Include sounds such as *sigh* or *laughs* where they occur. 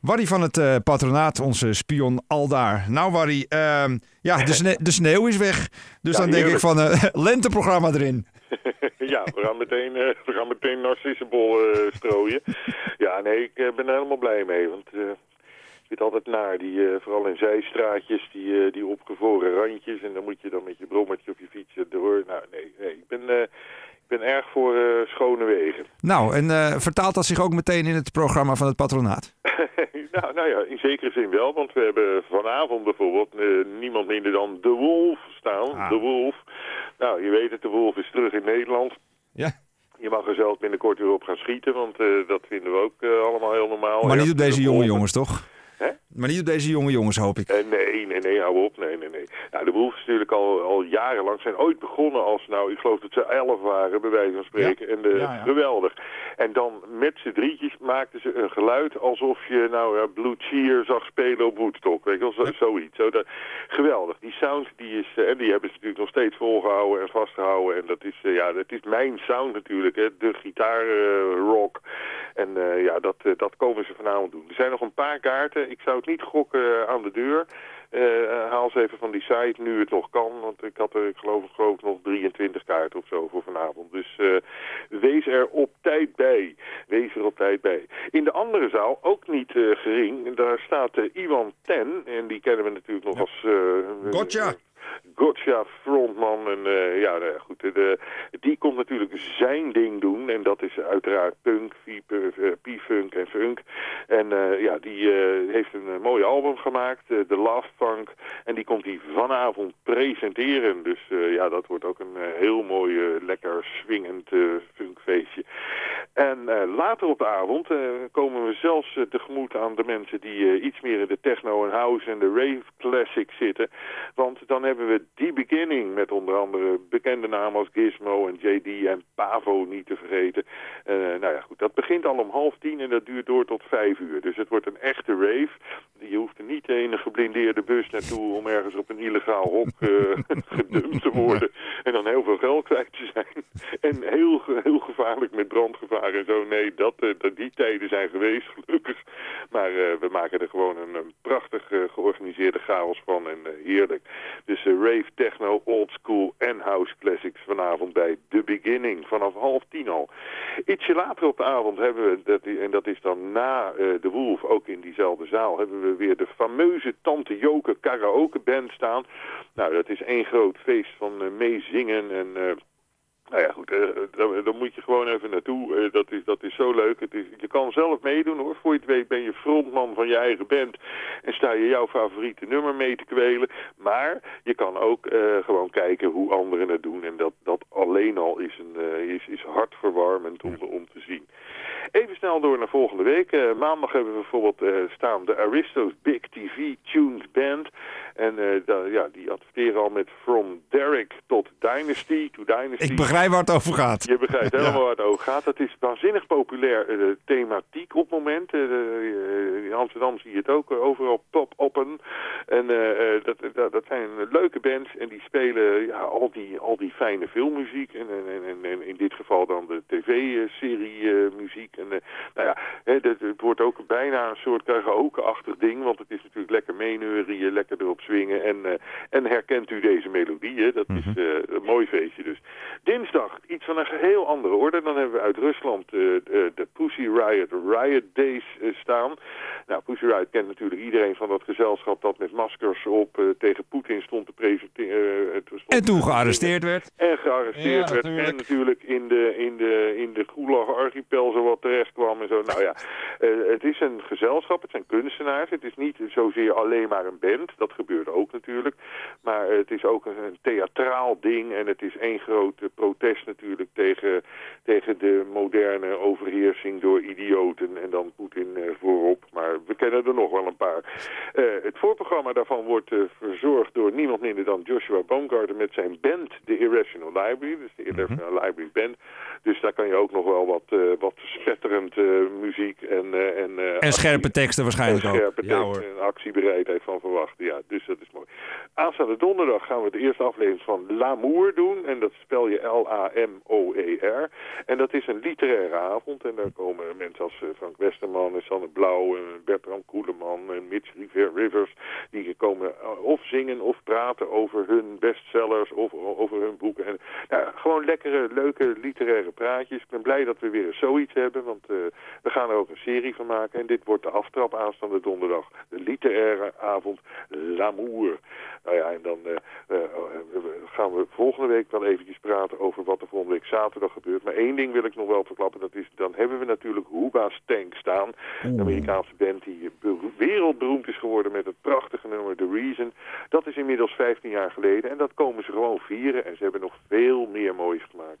Warry van het uh, patronaat, onze spion Aldaar. Nou Warry, uh, ja, de, sne de, sneeuw is weg. Dus ja, dan denk ik van uh, *laughs* lenteprogramma erin. *laughs* ja, we gaan meteen, uh, we gaan meteen narcissenbol strooien. ja, nee, ik ben er helemaal blij mee. Want ik vind altijd naar, die, vooral in zijstraatjes, die, die opgevroren randjes. En dan moet je dan met je brommertje op je fiets door. Nou, nee, nee ik ben ben erg voor schone wegen. Nou, en vertaalt dat zich ook meteen in het programma van het patronaat? *laughs* nou, nou ja, in zekere zin wel. Want we hebben vanavond bijvoorbeeld uh, niemand minder dan De Wolf staan. Ah. De Wolf. Nou, je weet het, De Wolf is terug in Nederland. Ja. Je mag er zelf binnenkort weer op gaan schieten, want dat vinden we ook allemaal heel normaal. Maar niet op deze jonge jongens, toch? Maar niet op deze jonge jongens, hoop ik. Uh, nee, nee, nee, hou op. Nee, nee, nee. Nou, de Wolves natuurlijk al, al jarenlang zijn ooit begonnen als, nou, ik geloof dat ze elf waren, bij wijze van spreken. En de, geweldig. En dan met z'n drietjes maakten ze een geluid alsof je, nou Blue Cheer zag spelen op Woodstock. Weet je wel, zo, zoiets. Zo, dat, geweldig. Die sound, die is, eh, en die hebben ze natuurlijk nog steeds volgehouden en vastgehouden. En dat is, uh, ja, dat is mijn sound natuurlijk, hè. De gitaarrock. en ja, dat, dat komen ze vanavond doen. Er zijn nog een paar kaarten. Ik zou het niet gokken aan de deur. Uh, haal ze even van die site nu het nog kan. Want ik had er, ik geloof, geloof nog 23 kaarten of zo voor vanavond. Dus uh, wees er op tijd bij. Wees er op tijd bij. In de andere zaal, ook niet uh, gering, daar staat Iwan Ten. En die kennen we natuurlijk nog als... Gotcha! Gotcha frontman. En ja, nou goed, de, die komt natuurlijk zijn ding doen. En dat is uiteraard punk, eh, p-funk en funk. En uh, ja, die heeft een mooi album gemaakt, The Love Funk. En die komt hij vanavond presenteren. Dus ja, dat wordt ook een heel mooi, lekker swingend funkfeestje. En later op de avond komen we zelfs tegemoet aan de mensen die iets meer in de techno en house en de rave classic zitten. Want dan hebben we die beginning met onder andere bekende namen als Gizmo en JD en Pavo niet te vergeten. Nou ja, goed, dat begint al om half tien en dat duurt door tot vijf uur. Dus het wordt een echte rave. Je hoeft er niet in een geblindeerde bus naartoe om ergens op een illegaal hok uh, *laughs* gedumpt te worden. En dan heel veel geld kwijt te zijn. En heel, heel gevaarlijk met brandgevaar en zo. Nee, dat, uh, dat die tijden zijn geweest, gelukkig. Maar we maken er gewoon een, een prachtig georganiseerde chaos van en heerlijk. Dus rave, techno, old school en house classics vanavond bij The Beginning. Vanaf half tien al. Ietsje later op de avond hebben we, dat, en dat is dan na de Wolf, ook in diezelfde zaal, hebben we weer de fameuze Tante Joke karaoke band staan. Nou, dat is één groot feest van uh, meezingen en... Nou ja, goed, uh, dan, moet je gewoon even naartoe. Uh, dat, is, dat is zo leuk. Het is, je kan zelf meedoen hoor. Voor je het weet ben je frontman van je eigen band. En sta je jouw favoriete nummer mee te kwelen. Maar je kan ook uh, gewoon kijken hoe anderen het doen. En dat, dat alleen al is, een, is, is hartverwarmend om, om te zien. Even snel door naar volgende week. Maandag hebben we bijvoorbeeld staan de Aristos Big TV Tunes Band. En ja, die adverteren al met From Derek Dynasty to Dynasty. Ik begrijp waar het over gaat. Je begrijpt helemaal waar het over gaat. Het is waanzinnig populair thematiek op het moment. in Amsterdam zie je het ook overal pop-oppen. En dat, dat, dat, zijn leuke bands en die spelen ja, al, die, al die fijne filmmuziek. En, en, en, en in dit geval dan de tv-serie muziek. En nou ja, het, het, wordt ook bijna een soort karaoke-achtig ding, want het is natuurlijk lekker meeneurien, lekker erop swingen. En, en herkent u deze melodieën, dat is uh, een mooi feestje dus. Dinsdag, iets van een geheel andere orde. Dan hebben we uit Rusland de Pussy Riot Riot Days staan. Nou, Pussy Riot kent natuurlijk iedereen van dat gezelschap dat met maskers op tegen Poetin stond te presenteren. en toen gearresteerd werd. En gearresteerd werd. En natuurlijk in de, in de, in de Gulag-archipel zo wat terecht kwam en zo. Nou ja, uh, het is een gezelschap, het zijn kunstenaars. Het is niet zozeer alleen maar een band, dat gebeurt ook natuurlijk. Maar het is ook een, theatraal ding en het is één groot protest natuurlijk tegen, tegen de moderne overheersing door idioten en dan Poetin uh, we kennen er nog wel een paar. Uh, het voorprogramma daarvan wordt verzorgd door niemand minder dan Joshua Baumgarten met zijn band, de Irrational Library. Dus de Irrational mm -hmm. Library Band. Dus daar kan je ook nog wel wat, uh, wat spetterend muziek en... en, en scherpe teksten waarschijnlijk en scherpe ook. teksten en actiebereidheid van verwachten. Ja, dus dat is mooi. Aanstaande donderdag gaan we de eerste aflevering van L'Amour doen. En dat spel je L-A-M-O-E-R. En dat is een literaire avond. En daar komen mensen als Frank Westerman en Sanne Blauw en Bertram Koeleman en Mitch River Rivers. Die komen of zingen of praten over hun bestsellers of over hun boeken. En, ja, gewoon lekkere, leuke literaire praatjes. Ik ben blij dat we weer zoiets hebben, want uh, we gaan er ook een serie van maken. En dit wordt de aftrap aanstaande donderdag. De literaire avond L'Amour. Nou ja, en dan uh, uh, gaan we volgende week wel eventjes praten over wat er volgende week zaterdag gebeurt. Maar één ding wil ik nog wel verklappen. Dat is, dan hebben we natuurlijk Huba's Tank staan. De Amerikaanse band die wereldberoemd is geworden met het prachtige nummer The Reason. Dat is inmiddels 15 jaar geleden. En dat komen ze gewoon vieren. En ze hebben nog veel meer moois gemaakt.